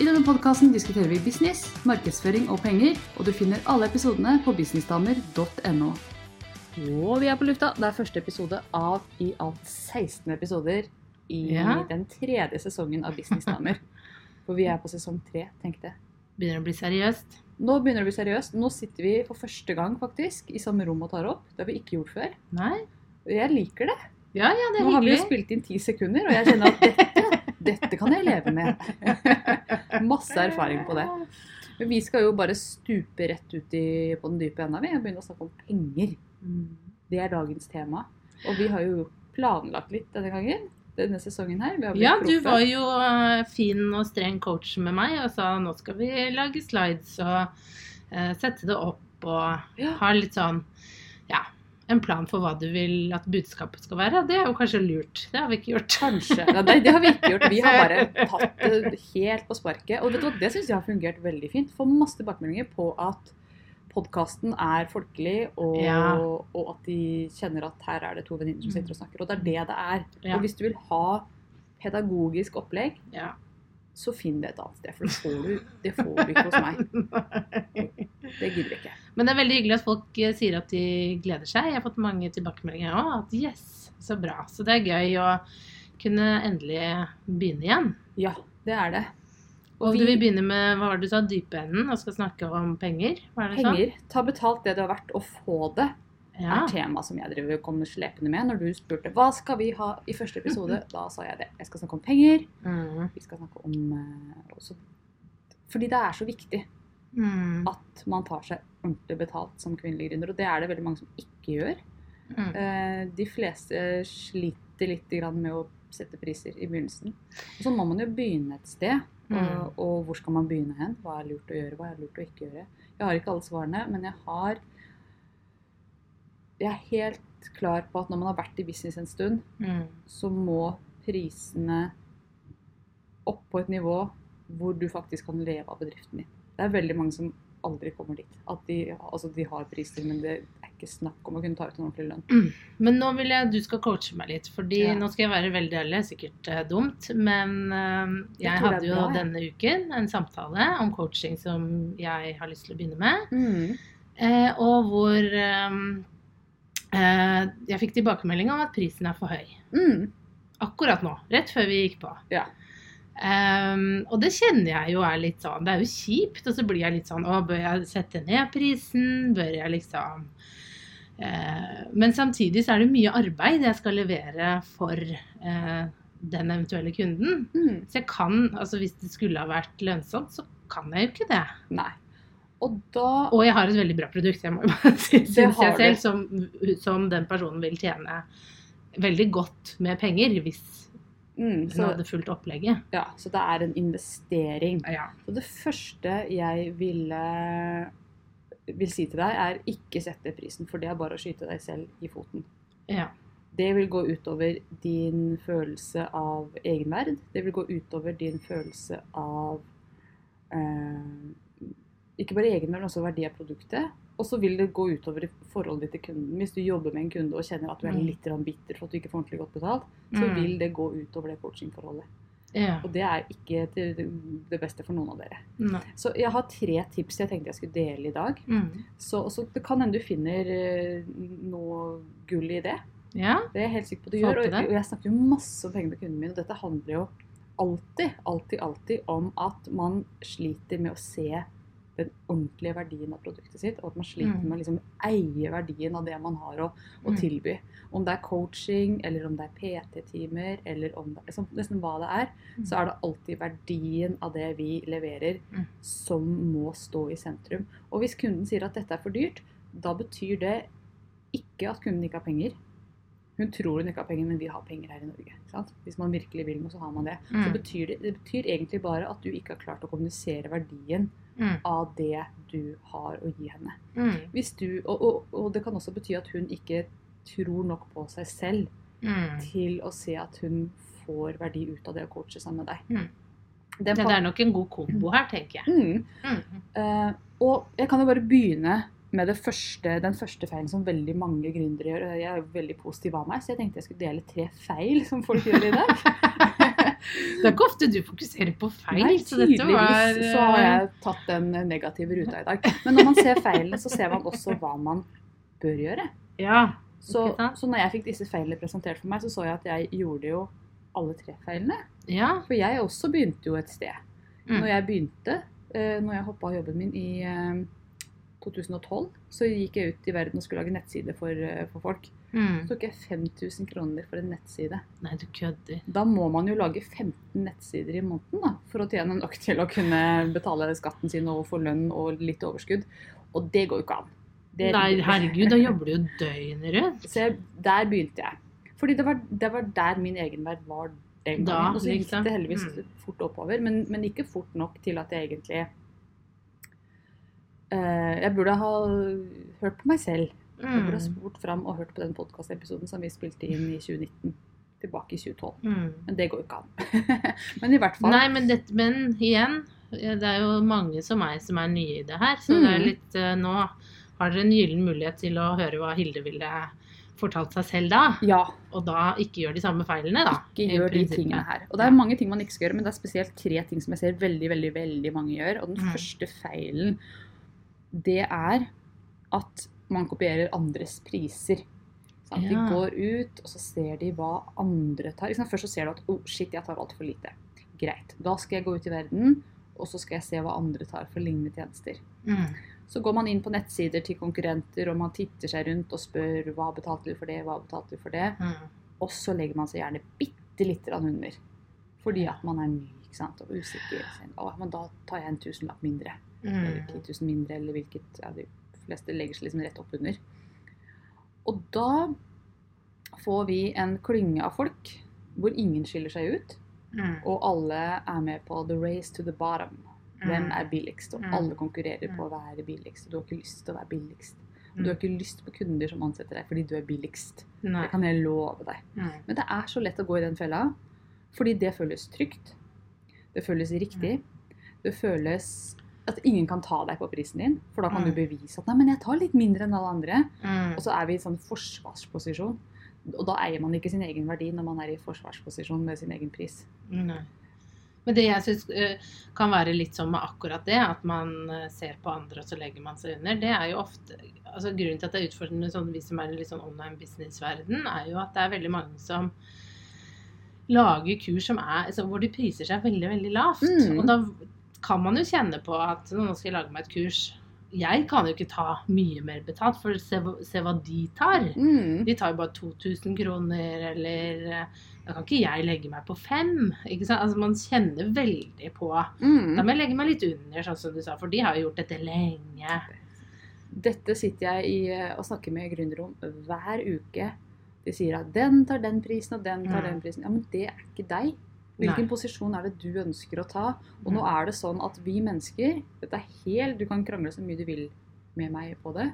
I denne podkasten diskuterer vi business, markedsføring og penger, og du finner alle episodene på businessdamer.no. Og vi er på lufta. Det er første episode av i alt 16 episoder i Ja. den tredje sesongen av Businessdamer. For vi er på sesong tre, tenkte jeg. Begynner å bli seriøst. Nå begynner det å bli seriøst. Nå sitter vi for første gang faktisk i samme rom og tar opp. Det har vi ikke gjort før. Nei? Jeg liker det. Ja, ja, det er Nå har vi jo spilt inn ti sekunder, og jeg kjenner at dette, dette kan jeg leve med. Masse erfaring på det. Men vi skal jo bare stupe rett ut i, på den dype enda, vi, og begynne å snakke om penger. Mm. Det er dagens tema. Og vi har jo planlagt litt denne gangen. Denne sesongen her. Vi har blitt Ja, du proffe. var jo eh, fin og streng coach med meg og sa nå skal vi lage slides og uh, sette det opp og Ja. ha litt sånn en plan for hva du vil at budskapet skal være. Det er jo kanskje lurt. Det har vi ikke gjort. Kanskje. Ja, det, det har vi ikke gjort. Vi har bare tatt det helt på sparket. Og vet du hva, det syns jeg har fungert veldig fint. Får masse tilbakemeldinger på at podkasten er folkelig, og, Ja. og at de kjenner at her er det to venninner som sitter og snakker. Og det er det det er. Ja. Og hvis du vil ha pedagogisk opplegg, Ja. Så finn det et annet sted. For det får du, det får du ikke hos meg. Det gidder ikke. Men det er veldig hyggelig at folk eh, sier at de gleder seg. Jeg har fått mange tilbakemeldinger òg. At yes, så bra. Så det er gøy å kunne endelig begynne igjen. Ja, det er det. Og vi- du vil begynne med hva var det du sa, dypenden og skal snakke om penger? Er? Penger. Ta betalt det det har vært, og få det. Ja. er tema som jeg driver kommer slepende med. Når du spurte hva skal vi ha i første episode, da sa jeg det. Jeg skal snakke om penger. Mm. Vi skal snakke om uh, også, Fordi det er så viktig Mm. at man tar seg ordentlig betalt som kvinnelig gründer. Og det er det veldig mange som ikke gjør. Mm. Eh, De fleste sliter litt grann med å sette priser i begynnelsen. Og så må man jo begynne et sted. Mm. Og, og hvor skal man begynne hen? Hva er lurt å gjøre, hva er lurt å ikke gjøre? Jeg har ikke alle svarene, men jeg har Jeg er helt klar på at når man har vært i business en stund, Mm. så må prisene opp på et nivå hvor du faktisk kan leve av bedriften din. Det er veldig mange som aldri kommer dit. At de, altså de har priser, men det er ikke snakk om å kunne ta ut en ordentlig lønn. Men nå vil jeg du skal coache meg litt, fordi Ja. nå skal jeg være veldig ærlig, sikkert uh, dumt, men uh, jeg jeg hadde jo denne uken en samtale om coaching som jeg har lyst til å begynne med, Mm. Uh, og hvor eh, jeg fikk tilbakemelding om at prisen er for høy. Mm. Akkurat nå, rett før vi gikk på. Ja. Um, og det kjenner jeg jo er litt sånn Det er jo kjipt, og så blir jeg litt sånn Å, bør jeg sette ned prisen? Bør jeg liksom uh, Men samtidig så er det mye arbeid jeg skal levere for uh, den eventuelle kunden. Mm. Så jeg kan, altså hvis det skulle ha vært lønnsomt, så kan jeg jo ikke det. Nei. Og da Og jeg har et veldig bra produkt, jeg må bare si, syns jeg selv, som, som den personen vil tjene veldig godt med penger hvis mm, så, hadde fulgt opplegget. ja, så det er en investering. Ja. Så det første jeg ville vil si til deg, er ikke sette prisen, for det er bare å skyte deg selv i foten. ja. Det vil gå utover din følelse av egenverd. Det vil gå utover din følelse av eh, ikke bare egenverd, men også verdi av produktet. Og så vil det gå utover i forholdet ditt til kunden. Hvis du jobber med en kunde og kjenner at du er Mm. litt bitter for at du ikke får ordentlig godt betalt, så Mm. vil det gå utover det coachingforholdet. ja. Og det er ikke det beste for noen av dere. Nei. Så jeg har tre tips jeg tenkte jeg skulle dele i dag. Mm. Så, så det kan hende du finner eh, noe gull i det. Ja. Det er jeg helt sikker på at du Håper gjør. Og, og jeg snakker jo masse om penger med kundene mine, og dette handler jo alltid, alltid, alltid om at man sliter med å se den ordentlige verdien av produktet sitt, og at man sliter Mm. med å liksom eie verdien av det man har å, å Mm. tilby. Om det er coaching, eller om det er PT-timer, eller om det liksom, nesten hva det er, Mm. så er det alltid verdien av det vi leverer som må stå i sentrum. Og hvis kunden sier at dette er for dyrt, da betyr det ikke at kunden ikke har penger. Hun tror hun ikke har penger, men vi har penger her i Norge. Sant? Hvis man virkelig vil noe, så har man det. Så Mm. betyr det, det betyr egentlig bare at du ikke har klart å kommunisere verdien Mm. av det du har å gi henne. Mm. Hvis du, og, og, og det kan også bety at hun ikke tror nok på seg selv Mm. til å se at hun får verdi ut av det å coache sammen med deg. Mm. Ja, det er nok en god kombo her, tenker jeg. mm. Mm. Eh, og jeg kan jo bare begynne med det første, den første feilen som veldig mange gründere gjør. Jeg er jo veldig positiv av meg, så jeg tenkte jeg skulle dele tre feil som folk gjør i dag. Det er ikke ofte du fokuserer på feil, Nei, så dette var så har jeg tatt den negative ruta i dag. Men når man ser feilene, så ser man også hva man bør gjøre. Ja. Så, så når jeg fikk disse feilene presentert for meg, så så jeg at jeg gjorde jo alle tre feilene. ja. For jeg også begynte jo et sted. Mm. Når jeg begynte, eh, når jeg hoppa av jobben min i eh, 2012, så gikk jeg ut i verden og skulle lage nettside for, eh, for folk. Så Mm. tok jeg 5000 kroner for en nettside. Nei, du kødder. Da må man jo lage 15 nettsider i måneden da, for å tjene nok til å kunne betale skatten sin og få lønn og litt overskudd. Og det går jo ikke an. Det- Nei, herregud, da jobber du jo døgnet rundt. Så der begynte jeg. Fordi det var, det var der min egenverd var den Da, gangen. og så gikk liksom. det heldigvis Mm. fort oppover, men, men ikke fort nok til at jeg egentlig eh, Jeg burde ha hørt på meg selv. Jeg burde ha Mm. spurt fram og hørt på den podkastepisoden som vi spilte inn i 2019. Tilbake i 2012. Mm. Men det går jo ikke an. men i hvert fall. Nei, men, det, men igjen, det er jo mange som meg som er nye i det her, så det er Mm. litt eh, Nå har dere en gyllen mulighet til å høre hva Hilde ville fortalt seg selv da, Ja, og da ikke gjør de samme feilene, da. ikke gjør de tingene her. Og det er mange ting man ikke skal gjøre, men det er spesielt tre ting som jeg ser veldig, veldig, veldig mange gjør. Og den Mm. første feilen, det er at man kopierer andres priser. Ja. De går ut, og så ser de hva andre tar. Liksom. Først så ser du at oh, shit, jeg tar altfor lite. Greit. Da skal jeg gå ut i verden, og så skal jeg se hva andre tar for lignende tjenester. Mm. Så går man inn på nettsider til konkurrenter, og man titter seg rundt og spør hva betalte du for det, hva betalte du for det. Mm. Og så legger man seg gjerne bitte lite grann under. Fordi at man er ny og usikker. Så, Å, men da tar jeg en tusenlapp mindre. Eller ti 10 000 mindre, eller hvilket ja, fleste legger seg liksom rett opp under. Og da får vi en klynge av folk hvor ingen skiller seg ut, Mm. og alle er med på the race to the bottom. Hvem Mm. er billigst? Og Mm. alle konkurrerer Mm. på å være billigst. Og du har ikke lyst til å være billigst. Mm. du har ikke lyst på kunder som ansetter deg fordi du er billigst. Nei. Det kan jeg love deg. Mm. Men det er så lett å gå i den fella, fordi det føles trygt. Det føles riktig. Det føles at ingen kan ta deg på prisen din, for da kan du Mm. bevise at nei, men jeg tar litt mindre enn alle andre. Mm. Og så er vi i sånn forsvarsposisjon. Og da eier man ikke sin egen verdi når man er i forsvarsposisjon med sin egen pris. Nei. Men det jeg syns kan være litt sånn med akkurat det, at man eh, ser på andre og så legger man seg under, det er jo ofte altså Grunnen til at det er utfordrende sånn, vi som er i litt sånn online business-verden, er jo at det er veldig mange som lager kurs som er, altså, hvor de priser seg veldig, veldig lavt. Mm. Og da kan man jo kjenne på at nå skal jeg lage meg et kurs. Jeg kan jo ikke ta mye mer betalt, for se, se hva de tar. Mm. De tar jo bare 2000 kroner, eller eh, Da kan ikke jeg legge meg på fem. Ikke sant? Altså, man kjenner veldig på Da Mm. må jeg legge meg litt under, sånn som du sa, for de har jo gjort dette lenge. Dette sitter jeg i, eh, og snakker med gründere om hver uke. De sier at 'den tar den prisen, og den tar Mm. den prisen'. Ja, men det er ikke deg. Hvilken Nei. posisjon er det du ønsker å ta? Og nå Mm. er det sånn at vi mennesker Dette er helt Du kan krangle så mye du vil med meg på det.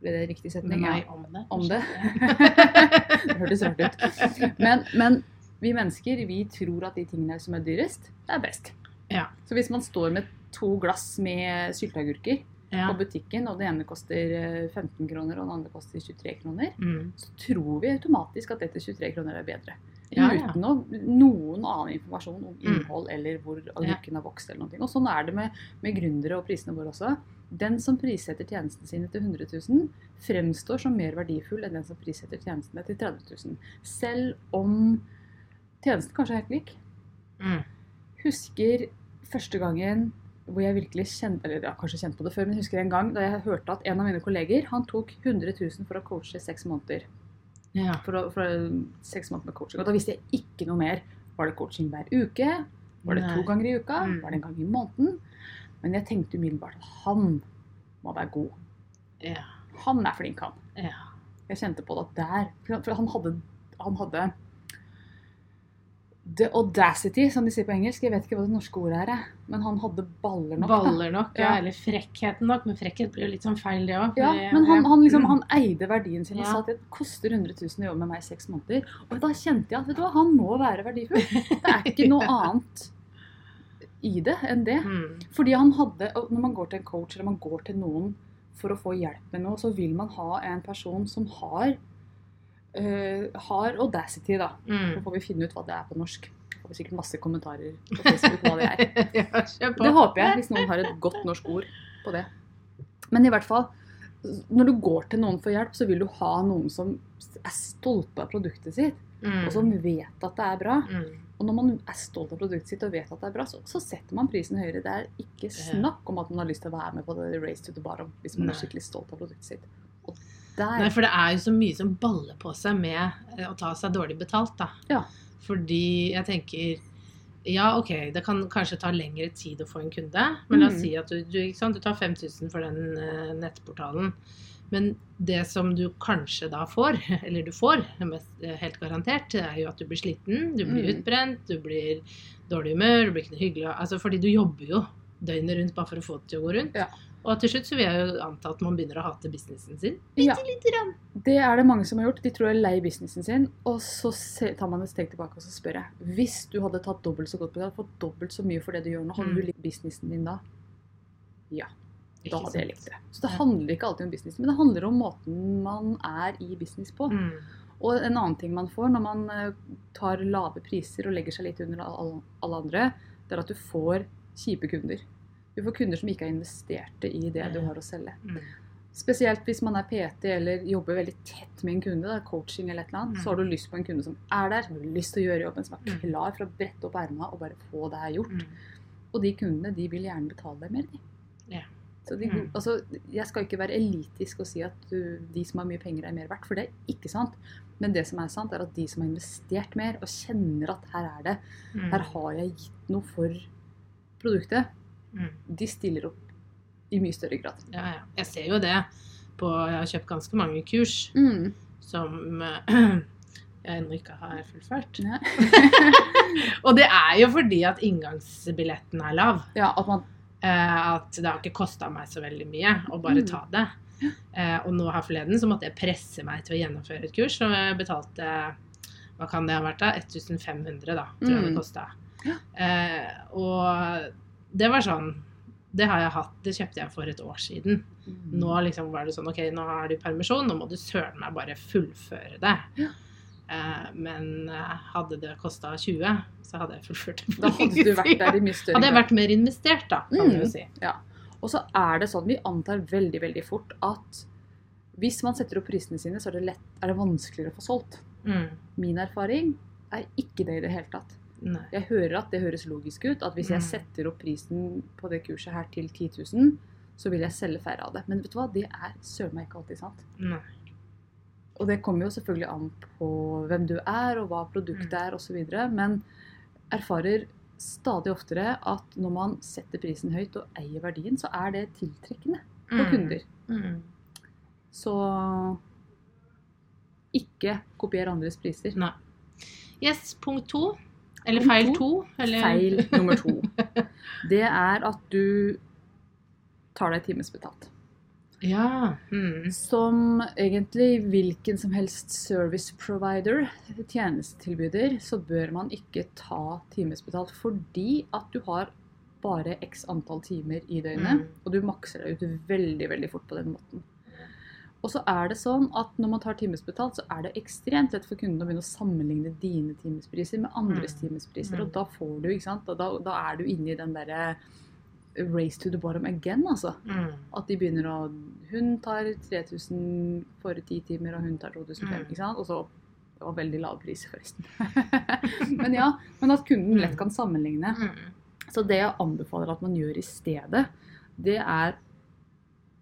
Ble det riktig setning? Med meg om det. Om det. Det hørtes rart ut. Men, men vi mennesker vi tror at de tingene som er dyrest, det er best. Ja. Så hvis man står med to glass med sylteagurker Ja. på butikken, og det ene koster eh, 15 kroner og det andre koster 23 kroner, Mm. så tror vi automatisk at dette 23 kroner er bedre. Ja, ja. Uten noen annen informasjon om Mm. innhold eller hvor agurken har vokst. eller noe. Og sånn er det med, med gründere og prisene våre også. Den som prissetter tjenestene sine til 100 000, fremstår som mer verdifull enn den som prissetter tjenestene til 30 000. Selv om tjenesten kanskje er helt lik. Mm. Husker første gangen hvor jeg virkelig kjente Eller jeg har kanskje kjent på det før, men husker en gang da jeg hørte at en av mine kolleger han tok 100 000 for å coache i seks måneder. Ja. For, å, for seks måneder med coaching. Og da visste jeg ikke noe mer. Var det coaching hver uke? Var det to ganger i uka? Mm. Var det en gang i måneden? Men jeg tenkte umiddelbart at han må være god. Ja. Han er flink, han. Ja. Jeg kjente på det at der for han hadde, han hadde The audacity, som de sier på engelsk. Jeg vet ikke hva det norske ordet er, men han hadde baller nok. Baller nok, ja. Ja. Eller frekkheten nok. Men frekkhet blir jo litt sånn feil, det òg. Ja, men han, han, liksom, Mm. han eide verdien sin og Ja. sa at det koster 100 000 å jobbe med meg i seks måneder. Og da kjente jeg at vet du hva, han må være verdifull. Det er ikke noe annet i det enn det. Mm. Fordi han hadde, Når man går til en coach eller man går til noen for å få hjelp med noe, så vil man ha en person som har, øh, har audacity, da. Så Mm. får vi finne ut hva det er på norsk. Får vi sikkert masse kommentarer på Facebook hva det er. ja. Det håper jeg, hvis noen har et godt norsk ord på det. Men i hvert fall, når du går til noen for hjelp, så vil du ha noen som er stolte av produktet sitt, Mm. og som vet at det er bra. Mm. Og når man er stolt av produktet sitt og vet at det er bra, så, så setter man prisen høyere. Det er ikke snakk om at man har lyst til å være med på det race to the bottom hvis man Nei. er skikkelig stolt av produktet sitt. Og der, Nei, for det er jo så mye som baller på seg med eh, å ta seg dårlig betalt, da. Ja. Fordi jeg tenker ja, ok, det kan kanskje ta lengre tid å få en kunde. Men la oss Mm. si at du, du, sant, du tar 5000 for den uh, nettportalen. Men det som du kanskje da får, eller du får, mest, eh, helt garantert, er jo at du blir sliten, du blir Mm. utbrent, du blir dårlig humør, du blir ikke noe hyggelig. Altså fordi du jobber jo døgnet rundt bare for å få det til å gå rundt. Ja. Og til slutt så vil jeg jo anta at man begynner å hate businessen sin. Ja. Lite grann. Det er det mange som har gjort. De tror de er lei businessen sin. Og så tar man et steg tilbake og så spør jeg Hvis du hadde tatt dobbelt så godt betalt, fått dobbelt så mye for det du gjør nå, hadde Mm. du likt businessen din da? Da Ikke hadde jeg likt det. Så det handler ikke alltid om business, men det handler om måten man er i business på. Mm. Og en annen ting man får når man eh, tar lave priser og legger seg litt under alle andre, det er at du får kjipe kunder. Du får kunder som ikke har investert i det du har å selge. Mm. Spesielt hvis man er PT eller jobber veldig tett med en kunde, da, coaching eller et eller annet, Mm. så har du lyst på en kunde som er der, som har lyst til å gjøre jobben, som er Mm. klar for å brette opp ermene og bare få det her gjort. Mm. Og de kundene de vil gjerne betale deg mer. De. Ja. Så de, Mm. altså, jeg skal ikke være elitisk og si at du, de som har mye penger, er mer verdt, for det er ikke sant. Men det som er sant, er at de som har investert mer og kjenner at her er det, Mm. her har jeg gitt noe for produktet, Mm. de stiller opp i mye større grad. Ja, ja. Jeg ser jo det på Jeg har kjøpt ganske mange kurs Mm. som jeg ennå ikke har fullført. Og det er jo fordi at inngangsbilletten er lav. ja, at man Eh, at det har ikke kosta meg så veldig mye å bare Mm. ta det. Eh, og nå her forleden så måtte jeg presse meg til å gjennomføre et kurs, og jeg betalte hva kan det ha vært da? 1500, da, tror jeg det Mm. kosta. Ja. Eh, og det var sånn Det har jeg hatt, det kjøpte jeg for et år siden. Nå liksom var det sånn OK, nå har du permisjon, nå må du søren meg bare fullføre det. Ja. Eh, men eh, hadde det kosta 20, så hadde jeg fullført det. Da hadde du vært der i mye større Hadde jeg vært mer investert, da, kan du Mm. jo si. Og så er det sånn, vi antar veldig, veldig fort at hvis man setter opp prisene sine, så er det, lett, er det vanskeligere å få solgt. Mm. Min erfaring er ikke det i det hele tatt. Nei. Jeg hører at det høres logisk ut, at hvis jeg Mm. setter opp prisen på det kurset her til 10 000, så vil jeg selge færre av det. Men vet du hva, det er søren meg ikke alltid sant. Nei. Og det kommer jo selvfølgelig an på hvem du er, og hva produktet Mm. er osv. Men erfarer stadig oftere at når man setter prisen høyt og eier verdien, så er det tiltrekkende på Mm. kunder. Mm. Så ikke kopier andres priser. Nei. Yes, punkt to. Eller feil to. Eller... Feil nummer to. Det er at du tar deg timesbetalt. Ja. Mm. Som egentlig hvilken som helst service provider, tjenestetilbyder, så bør man ikke ta timesbetalt fordi at du har bare x antall timer i døgnet, Mm. og du makser deg ut veldig, veldig fort på den måten. Og så er det sånn at når man tar timesbetalt, så er det ekstremt lett for kunden å begynne å sammenligne dine timespriser med andres Mm. timespriser, Mm. og da får du, ikke sant, da, da er du inne i den derre race to the bottom again, altså. Mm. At de begynner å Hun tar 3000 for ti timer, og hun tar 2005. Mm. ikke sant? Og så Det var veldig lave priser, forresten. men ja, men at kunden lett kan sammenligne. Mm. Så det jeg anbefaler at man gjør i stedet, det er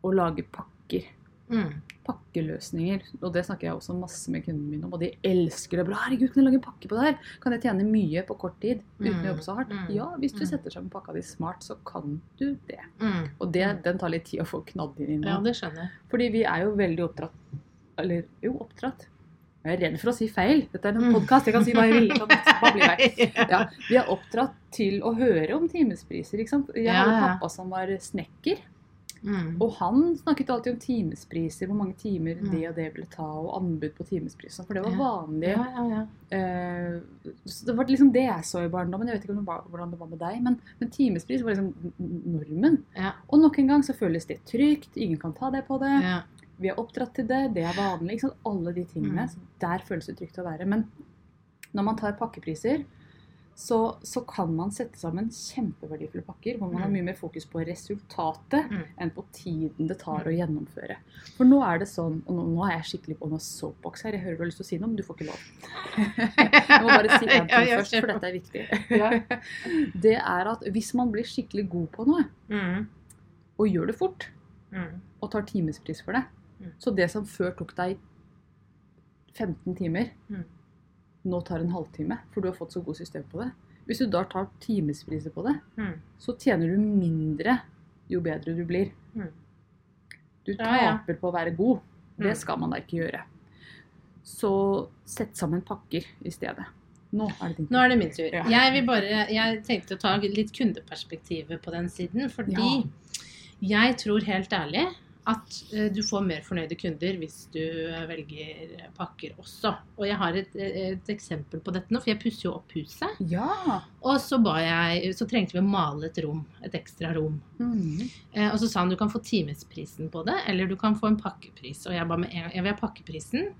å lage pakker. Mm. Pakkeløsninger. Og det snakker jeg også masse med kundene mine om, og de elsker det. Herregud, kan jeg lage en pakke på det her? Kan jeg tjene mye på kort tid uten Mm. å jobbe så hardt? Mm. Ja, hvis du Mm. setter sammen pakka di smart, så kan du det. Mm. Og det, den tar litt tid å få knadd inn i nå. Ja, det skjønner jeg. Fordi vi er jo veldig oppdratt Eller jo, oppdratt. Jeg er redd for å si feil. Dette er en Mm. podkast. Jeg kan si hva jeg vil. Ja, vi er oppdratt til å høre om timespriser. Jeg har hadde pappa som var snekker, Mm. og han snakket alltid om timespriser, hvor mange timer Mm. det og det ville ta, og anbud på timespriser. For det var vanlig. Ja, ja, ja. Eh, det var liksom det jeg så i barndommen. Jeg vet ikke var, hvordan det var med deg, men, men timespris var liksom normen. Ja. Og nok en gang så føles det trygt, ingen kan ta deg på det. ja. Vi er oppdratt til det, det er vanlig. Alle de tingene. Mm. Så der føles det trygt å være. Men når man tar pakkepriser, så, så kan man sette sammen kjempeverdifulle pakker hvor man har Mm. mye mer fokus på resultatet Mm. enn på tiden det tar å gjennomføre. For nå er det sånn, og nå, nå er jeg skikkelig på noe soapbox her, jeg hører du har lyst til å si noe, men du får ikke lov. jeg må bare si én ting først, for dette er viktig. Det er at hvis man blir skikkelig god på noe, Mm. og gjør det fort, Mm. og tar timespris for det. Mm. Så det som før tok deg 15 timer, Mm. Nå tar en halvtime, for du har fått så god system på det. Hvis du da tar timespriser på det, Mm. så tjener du mindre jo bedre du blir. Mm. Du Ja, ja. taper på å være god. Det Mm. skal man da ikke gjøre. Så sett sammen pakker i stedet. Nå er det din er det min tur. Ja. Jeg, bare, jeg tenkte å ta litt kundeperspektivet på den siden. Fordi jeg tror helt ærlig at eh, du får mer fornøyde kunder hvis du eh, velger pakker også. Og jeg har et, et eksempel på dette nå, for jeg pusser jo opp huset. Ja! Og så, jeg, så trengte vi å male et rom, et ekstra rom. Mm. Eh, og så sa han du kan få timesprisen på det, eller du kan få en pakkepris. Og jeg ba med en gang jeg vil ha pakkeprisen.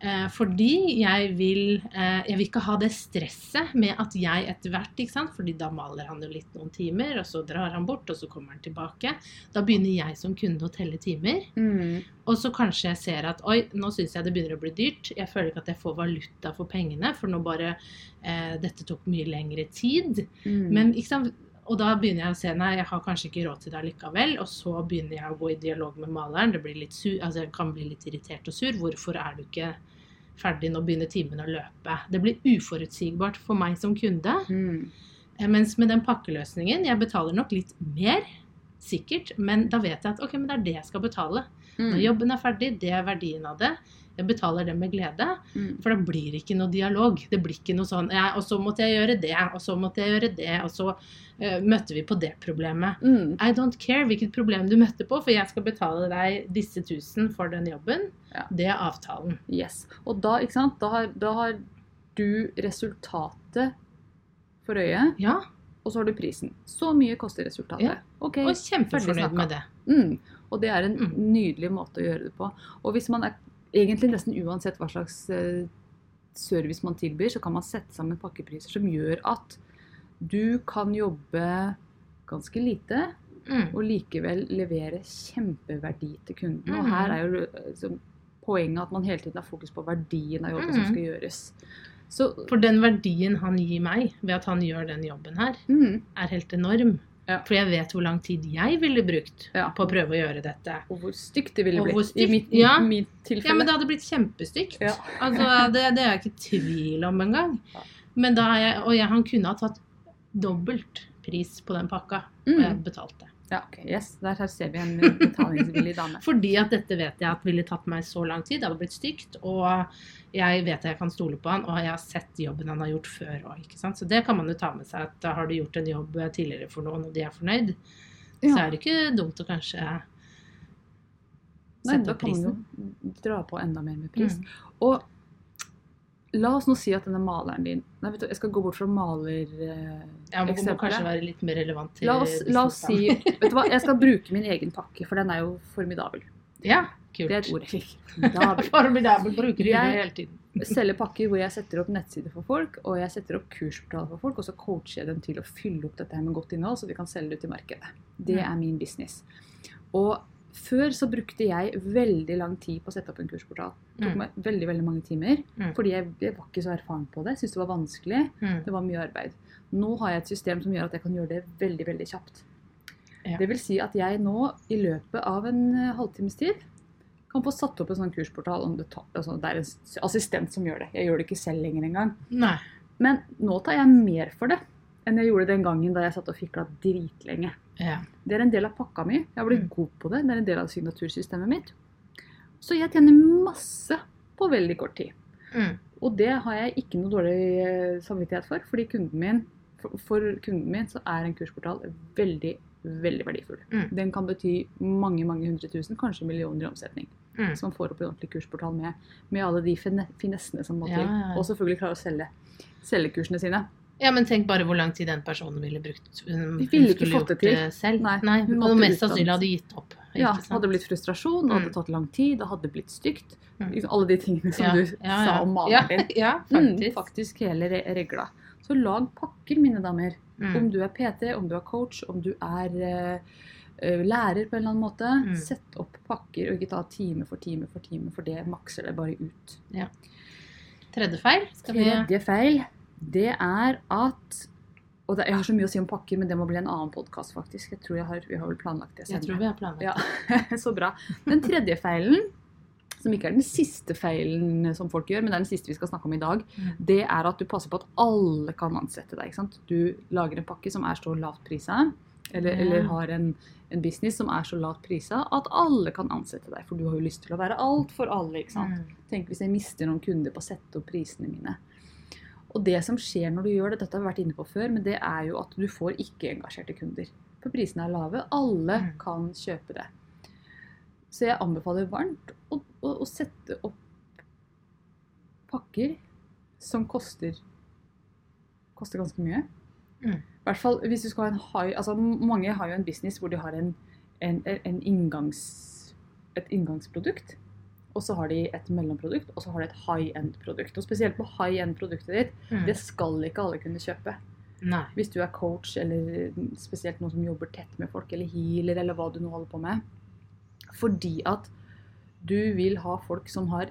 Eh, fordi jeg vil, eh, jeg vil ikke ha det stresset med at jeg etter hvert ikke sant? Fordi da maler han jo litt noen timer, og så drar han bort, og så kommer han tilbake. Da begynner jeg som kunde å telle timer. Mm. Og så kanskje jeg ser at oi, nå syns jeg det begynner å bli dyrt. Jeg føler ikke at jeg får valuta for pengene, for nå bare eh, Dette tok mye lengre tid. Mm. Men ikke sant? Og da begynner jeg å se nei, jeg har kanskje ikke råd til det likevel. Og så begynner jeg å gå i dialog med maleren. Det blir litt sur, altså jeg kan bli litt irritert og sur. Hvorfor er du ikke ferdig? Nå begynner timen å løpe. Det blir uforutsigbart for meg som kunde. mm. Eh, Mens med den pakkeløsningen, jeg betaler nok litt mer, sikkert, men da vet jeg at ok, men det er det jeg skal betale. Mm. Når jobben er ferdig, det er verdien av det. Jeg betaler det med glede. Mm. For det blir ikke noe dialog. Det blir ikke noe sånn ja, Og så måtte jeg gjøre det, og så måtte jeg gjøre det, og så uh, møtte vi på det problemet. Mm. I don't care hvilket problem du møtte på, for jeg skal betale deg disse tusen for den jobben. Ja. Det er avtalen. Yes. Og da, ikke sant, da har, da har du resultatet for øyet, Ja, og så har du prisen. Så mye koster resultatet. Ja. Okay, og kjempefornøyd med det. Mm. Og det er en Mm. nydelig måte å gjøre det på. Og hvis man er egentlig nesten uansett hva slags eh, service man tilbyr, så kan man sette sammen pakkepriser som gjør at du kan jobbe ganske lite, Mm. og likevel levere kjempeverdi til kunden. Og her er jo eh, så poenget at man hele tiden har fokus på verdien av jobben som Mhm. skal gjøres. Så For den verdien han gir meg ved at han gjør den jobben her, mm, er helt enorm. Ja. For jeg vet hvor lang tid jeg ville brukt Ja. på å prøve å gjøre dette. Og hvor stygt det ville blitt i mitt, ja. mitt Ja, men det hadde blitt kjempestygt. Ja. Altså, det, det er jeg ikke tvil om engang. Men da jeg, og jeg, han kunne ha tatt dobbelt pris på den pakka, og jeg Mm. Ja, yes. Der ser vi en betalingsvillig dame. Fordi at dette vet jeg at ville tatt meg så lang tid. Det hadde blitt stygt. Og jeg vet at jeg kan stole på han, og jeg har sett jobben han har gjort før òg. Så det kan man jo ta med seg. at Har du gjort en jobb tidligere for noen, og de er fornøyd, så er det ikke dumt å kanskje Nei, sette da opp kan man prisen. jo dra på enda mer med pris. Mm. Og la oss nå si at denne maleren din Nei, vet du, jeg skal gå bort fra maler... Ja, må, må kanskje være litt mer relevant til La oss, la oss si Vet du hva, jeg skal bruke min egen pakke, for den er jo formidabel. Ja, kult. Det er et ord. Formidabel. Formidabel. Bruker du hele tiden. Jeg selger pakker hvor jeg setter opp nettsider for folk, og jeg setter opp kursportaler for folk, og så coacher jeg dem til å fylle opp dette her med godt innhold, så vi kan selge det ut i markedet. Det er min business. Og før så brukte jeg veldig lang tid på å sette opp en kursportal. Det tok Mm. meg veldig, veldig mange timer, Mm. fordi jeg, jeg var ikke så erfaren på det. Syntes det var vanskelig. Mm. Det var mye arbeid. Nå har jeg et system som gjør at jeg kan gjøre det veldig, veldig kjapt. Ja. Det vil si at jeg nå i løpet av en eh, halvtimes tid kan få satt opp en sånn kursportal. Om det, tar, altså det er en assistent som gjør det. Jeg gjør det ikke selv lenger engang. Nei. Men nå tar jeg mer for det enn jeg gjorde den gangen da jeg satt og fikla dritlenge. Ja. Det er en del av pakka mi. Jeg har blitt Mm. god på det. Det er en del av signatursystemet mitt. Så jeg tjener masse på veldig kort tid. Mm. Og det har jeg ikke noe dårlig eh, samvittighet for, fordi kunden min, for, for kunden min så er en kursportal veldig, veldig verdifull. Mm. Den kan bety mange, mange hundre tusen, kanskje millioner i omsetning. Mm. Så man får opp en ordentlig kursportal med, med alle de finessene som må til. ja, ja. Og selvfølgelig klare å selge, selge kursene sine. Ja, men tenk bare hvor lang tid den personen ville brukt. Hun, Vi ville hun ikke fått det til. det selv. Nei, Nei, hun måtte mest sannsynlig hadde gitt opp. Ja, det hadde blitt frustrasjon, det hadde Mm. tatt lang tid, det hadde blitt stygt. Mm. Liksom Alle de tingene som Ja, du ja, sa ja. om ja, magen din. Ja, Mm, faktisk. faktisk hele re regla. Så lag pakker, mine damer. Mm. Om du er PT, om du er coach, om du er eh, lærer på en eller annen måte. Mm. Sett opp pakker, og ikke ta time for time for time, for det makser det bare ut. Tredje feil. Tredje feil, det er at og det, Jeg har så mye å si om pakker, men det må bli en annen podkast, faktisk. Jeg tror jeg har, Vi har vel planlagt det Jeg tror vi har planlagt Ja, så bra. Den tredje feilen, som ikke er den siste feilen som folk gjør, men det er den siste vi skal snakke om i dag, Mm. det er at du passer på at alle kan ansette deg. ikke sant? Du lager en pakke som er så lavt prisa, eller, Ja. eller har en, en business som er så lavt prisa at alle kan ansette deg. For du har jo lyst til å være alt for alle. ikke sant? Mm. Tenk hvis jeg mister noen kunder på å sette opp prisene mine. Og det som skjer når du gjør det, dette har vi vært inne på før, men det er jo at du får ikke-engasjerte kunder. For prisene er lave. Alle Mm. kan kjøpe det. Så jeg anbefaler varmt å, å, å sette opp pakker som koster, koster ganske mye. Mm. I hvert fall hvis du skal ha en high altså Mange har jo en business hvor de har en, en, en inngangs, et inngangsprodukt. Og så har de et mellomprodukt, og så har de et high end-produkt. Og spesielt på high end-produktet ditt, Mm. det skal ikke alle kunne kjøpe. Nei. Hvis du er coach, eller spesielt noen som jobber tett med folk, eller healer, eller hva du nå holder på med. Fordi at du vil ha folk som har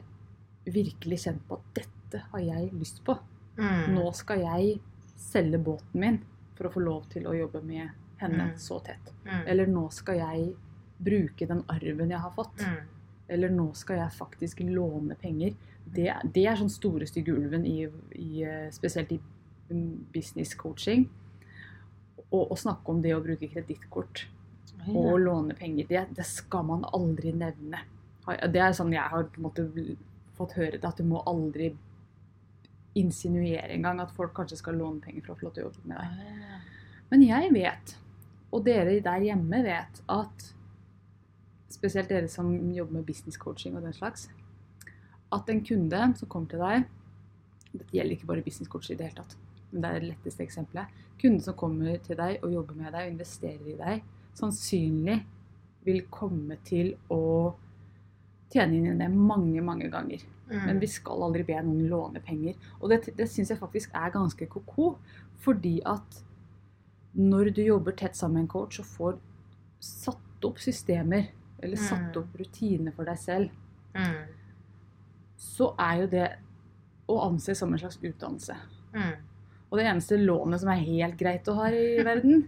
virkelig kjent på at dette har jeg lyst på. Mm. Nå skal jeg selge båten min for å få lov til å jobbe med henne Mm. så tett. Mm. Eller nå skal jeg bruke den arven jeg har fått. Mm. Eller nå skal jeg faktisk låne penger. Det, det er sånn store, stygge ulven i, i eh, spesielt i business coaching. Å snakke om det å bruke kredittkort Oi, og ja. låne penger, det, det skal man aldri nevne. Det er sånn jeg har måte fått høre det, at du må aldri insinuere engang at folk kanskje skal låne penger for å få lov til å jobbe med deg. Men jeg vet, og dere der hjemme vet, at spesielt dere som jobber med business coaching og den slags, at en kunde som kommer til deg Dette gjelder ikke bare business coaching i det hele tatt, men det er det letteste eksempelet. Kunden som kommer til deg og jobber med deg og investerer i deg, sannsynlig vil komme til å tjene inn i det mange, mange ganger. Mm. Men vi skal aldri be noen låne penger. Og det, det syns jeg faktisk er ganske ko-ko. Fordi at når du jobber tett sammen med en coach og får satt opp systemer, eller satt Mm. opp rutiner for deg selv, Mm. så er jo det å anse som en slags utdannelse. Mm. Og det eneste lånet som er helt greit å ha i verden,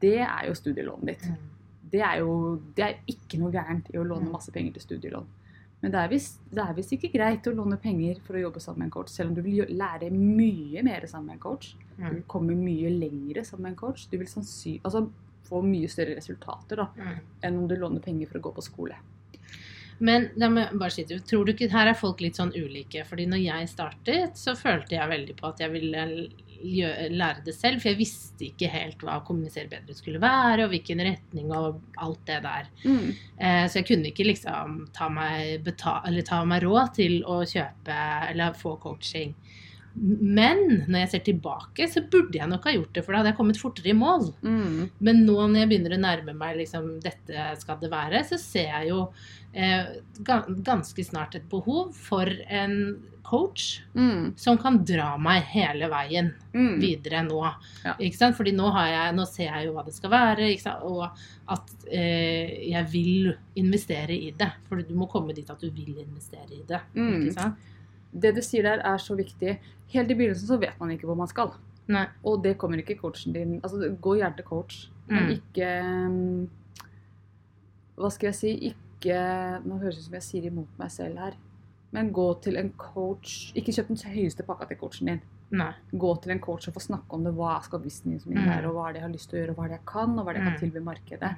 det er jo studielånet ditt. Det er jo det er ikke noe gærent i å låne masse penger til studielån. Men det er, visst, det er visst ikke greit å låne penger for å jobbe sammen med en coach, selv om du vil lære mye mer sammen med en coach. Du vil komme mye lengre sammen med en coach. Du vil sannsynlig... altså, få mye større resultater da, Mm. enn om du låner penger for å gå på skole. Men la meg bare si tror du ikke her er folk litt sånn ulike? Fordi når jeg startet, så følte jeg veldig på at jeg ville lære det selv. For jeg visste ikke helt hva kommunisere bedre skulle være, og hvilken retning og alt det der. Eh, så jeg kunne ikke liksom ta meg, beta eller ta meg råd til å kjøpe eller få coaching. Men når jeg ser tilbake, så burde jeg nok ha gjort det, for da hadde jeg kommet fortere i mål. Mm. Men nå når jeg begynner å nærme meg liksom, dette skal det være, så ser jeg jo eh, ganske snart et behov for en coach Mm. som kan dra meg hele veien Mm. videre nå. Ja. Ikke sant? Fordi nå, har jeg, nå ser jeg jo hva det skal være, ikke sant? og at eh, jeg vil investere i det. For du må komme dit at du vil investere i det. Mm. Ikke sant? Det du sier der, er så viktig. Helt i begynnelsen så vet man ikke hvor man skal. Nei. Og det kommer ikke coachen din Altså, gå gjerne til coach, men Mm. ikke mm, Hva skal jeg si? Ikke Nå høres det ut som jeg sier imot meg selv her. Men gå til en coach Ikke kjøp den høyeste pakka til coachen din. Nei. Gå til en coach og få snakke om det. Hva skal businessen min Mm. være, og hva er det jeg har lyst til å gjøre, og hva er det jeg kan, og hva er det jeg kan Mm. tilby markedet.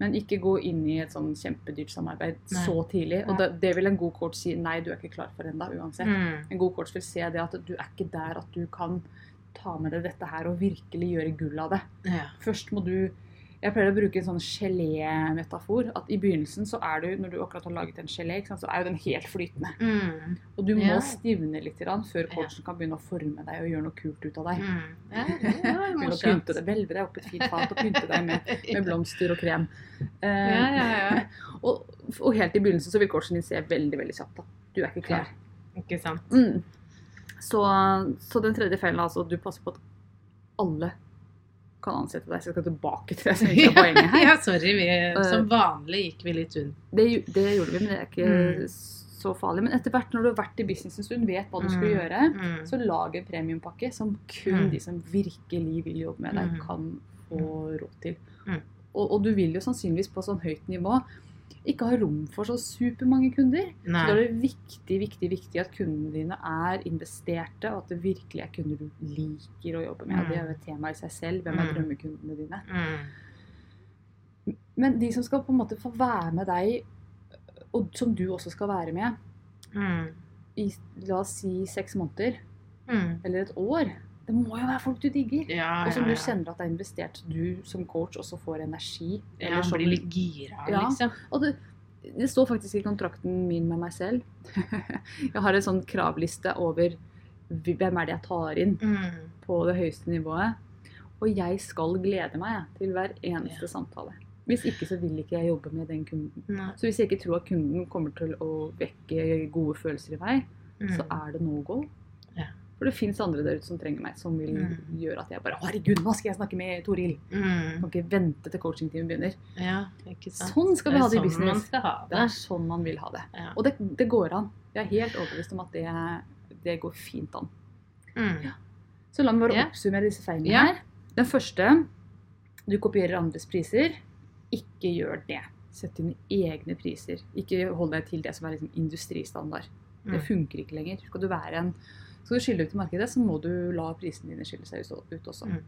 Men ikke gå inn i et sånn kjempedyrt samarbeid Nei. så tidlig. Og det, det vil en god coach si nei, du er ikke klar for ennå, uansett. Mm. En god coach vil se det at du er ikke der at du kan ta med deg dette her og virkelig gjøre gull av det. Ja. Først må du Jeg pleier å bruke en sånn gelé-metafor. At i begynnelsen så er du, når du akkurat har laget en gelé, så er jo den helt flytende. Mm. Og du må Ja. stivne litt grann før coachen kan begynne å forme deg og gjøre noe kult ut av deg. Mm. Ja, Begynne å pynte deg, Hvelve deg opp et fint fat og pynte deg med, med blomster og krem. Uh, Ja, ja, ja. og, og helt i begynnelsen så vil coachen din se veldig veldig kjapt at du er ikke klar. Ikke sant. Mm. Så, så den tredje feilen er altså at du passer på at alle kan ansette deg. Så jeg skal tilbake til det som ikke er poenget her. Ja, sorry. Vi, som vanlig gikk vi litt unn. Det, det gjorde vi, men det er ikke Mm. så farlig. Men etter hvert når du har vært i business en stund, vet hva du skal Mm. gjøre, Mm. så lag en premiumpakke som kun Mm. de som virkelig vil jobbe med deg, Mm. kan få råd til. Mm. Og, og du vil jo sannsynligvis på sånn høyt nivå ikke har rom for så supermange kunder. Så da er det viktig, viktig, viktig at kundene dine er investerte, og at det virkelig er kunder du liker å jobbe med. Mm. Det er jo et tema i seg selv. Hvem er Mm. drømmekundene dine? Mm. Men de som skal på en måte få være med deg, og som du også skal være med, Mm. i la oss si seks måneder Mm. eller et år, det må jo være folk du digger. Ja, Og som du kjenner at det er investert. Du som coach også får energi. Ja, som- blir litt gira, Ja. liksom. Og det, det står faktisk i kontrakten min med meg selv. jeg har en sånn kravliste over hvem er det jeg tar inn Mm. på det høyeste nivået. Og jeg skal glede meg til hver eneste Ja. samtale. Hvis ikke så vil ikke jeg jobbe med den kunden. Nei. Så hvis jeg ikke tror at kunden kommer til å vekke gode følelser i meg, Mm. så er det no go. Ja. For det fins andre der ute som trenger meg, som vil Mm. gjøre at jeg bare Herregud, nå skal jeg snakke med Toril! Mm. Kan ikke vente til coachingtimen begynner. Ja. Sånn skal vi ha det i sånn business. ha Det det. er sånn man vil ha det. Ja. Og det, det går an. Jeg er helt overbevist om at det, det går fint an. Mm. Så la meg bare Ja. oppsummere disse feilene Ja. her. Den første du kopierer andres priser. Ikke gjør det. Sett dine egne priser. Ikke hold deg til det som er liksom industristandard. Det Mm. funker ikke lenger. Skal du, en, skal du skille ut i markedet, så må du la prisene dine skille seg ut også. Mm.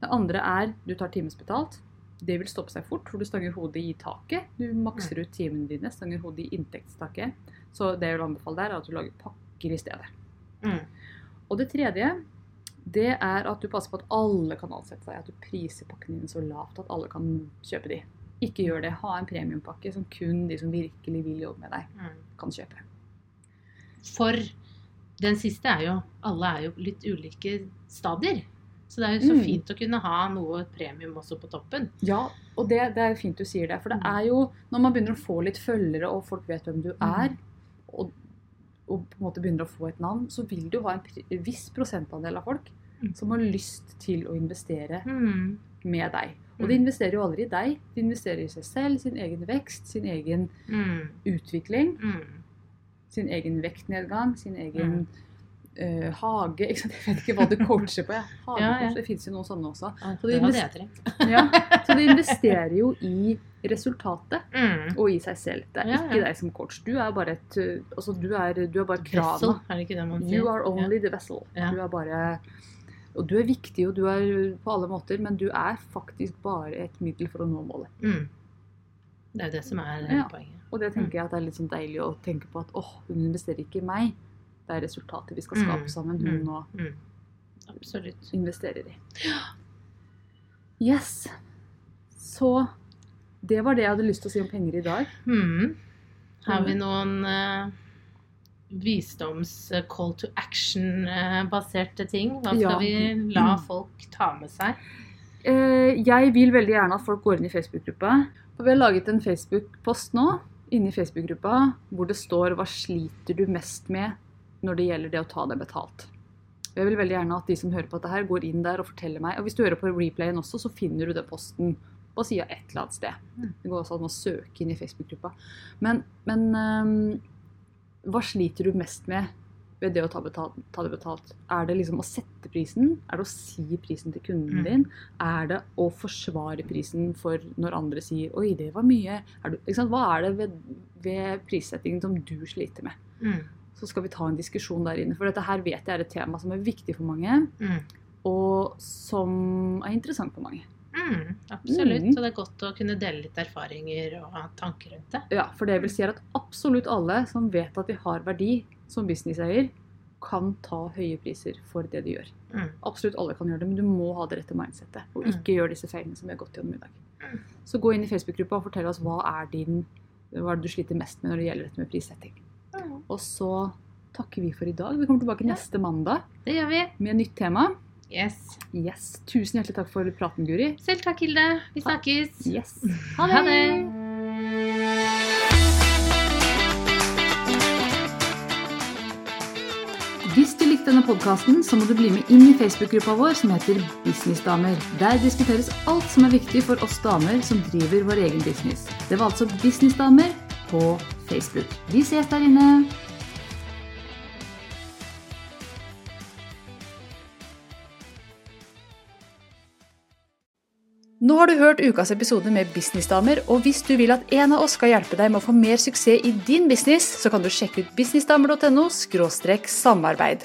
Det andre er du tar timesbetalt. Det vil stoppe seg fort, for du stanger hodet i taket. Du makser ut timene dine, stanger hodet i inntektstaket. Så det jeg vil anbefale der, er at du lager pakker i stedet. Mm. Og det tredje, det er at du passer på at alle kan ansette deg. At du priser pakkene dine så lavt at alle kan kjøpe de. Ikke gjør det. Ha en premiumpakke som kun de som virkelig vil jobbe med deg, Mm. kan kjøpe. For den siste er jo Alle er jo litt ulike stadier. Så det er jo så Mm. fint å kunne ha noe premium også på toppen. Ja, og det, det er fint du sier det. For det er jo når man begynner å få litt følgere, og folk vet hvem du er, og, og på en måte begynner å få et navn, så vil du ha en viss prosentandel av folk Mm. som har lyst til å investere Mm. med deg. Og de investerer jo aldri i deg. De investerer i seg selv, sin egen vekst, sin egen Mm. utvikling, Mm. Sin egen vektnedgang, sin egen eh, hage ikke sant? Jeg vet ikke hva du coacher på. jeg. Ja, ja. Det fins jo noen sånne også. Så det de. Ja, så de investerer jo i resultatet Mm. og i seg selv. Det er Ja, ikke ja. deg som coach. Du er bare et uh, altså du er, du er bare Vessel, er det ikke det man sier? You are only the vessel. Ja. Du er bare Og du er viktig, og du er på alle måter, men du er faktisk bare et middel for å nå målet. Mm. Det er jo det som er Ja. poenget. Og det tenker jeg at det er litt sånn deilig å tenke på at åh, hun investerer ikke i meg. Det er resultatet vi skal skape Mm. sammen. Hun og Mm. Absolutt. investerer i. Yes. Så det var det jeg hadde lyst til å si om penger i dag. Mm. Har vi noen uh visdoms-call to action-baserte ting? Hva skal Ja. vi la folk ta med seg? Eh, jeg vil veldig gjerne at folk går inn i Facebook-gruppa. Vi har laget en Facebook-post nå inne i Facebook-gruppa hvor det står 'Hva sliter du mest med når det gjelder det å ta deg betalt?' Jeg vil veldig gjerne at de som hører på dette her, går inn der og forteller meg. Og hvis du hører på replayen også, så finner du den posten på sida et eller annet sted. Mm. Det går også an å søke inn i Facebook-gruppa. Men, men um, hva sliter du mest med ved det å ta, betalt, ta det betalt? Er det liksom å sette prisen? Er det å si prisen til kunden Mm. din? Er det å forsvare prisen for når andre sier 'oi, det var mye'? Er sant? Hva er det ved, ved prissettingen som du sliter med? Mm. Så skal vi ta en diskusjon der inne. For dette her vet jeg er et tema som er viktig for mange, Mm. og som er interessant for mange. Mm. Mm, absolutt. Mm. Og det er godt å kunne dele litt erfaringer og tanker rundt det. Ja, for det vil si at absolutt alle som vet at de har verdi som businesseier, kan ta høye priser for det de gjør. Mm. Absolutt alle kan gjøre det, men du må ha det rette mindsettet. Og Mm. ikke gjøre disse feilene som vi har gått gjennom i dag. Mm. Så gå inn i Facebook-gruppa og fortell oss hva er, din, hva er det du sliter mest med når det gjelder dette med prissetting. Og så takker vi for i dag. Vi kommer tilbake Ja. neste mandag Det gjør vi. med nytt tema. Yes. Yes. Tusen hjertelig takk for praten, Guri. Selv takk, Hilde. Vi snakkes. Yes. Ha det. Likte denne podkasten, så må du bli med inn i Facebook-gruppa vår som heter Businessdamer. Der diskuteres alt som er viktig for oss damer som driver vår egen business. Det var altså Businessdamer på Facebook. Vi ses der inne! Nå har du hørt ukas episode med Businessdamer, og hvis du vil at en av oss skal hjelpe deg med å få mer suksess i din business, så kan du sjekke ut businessdamer.no samarbeid.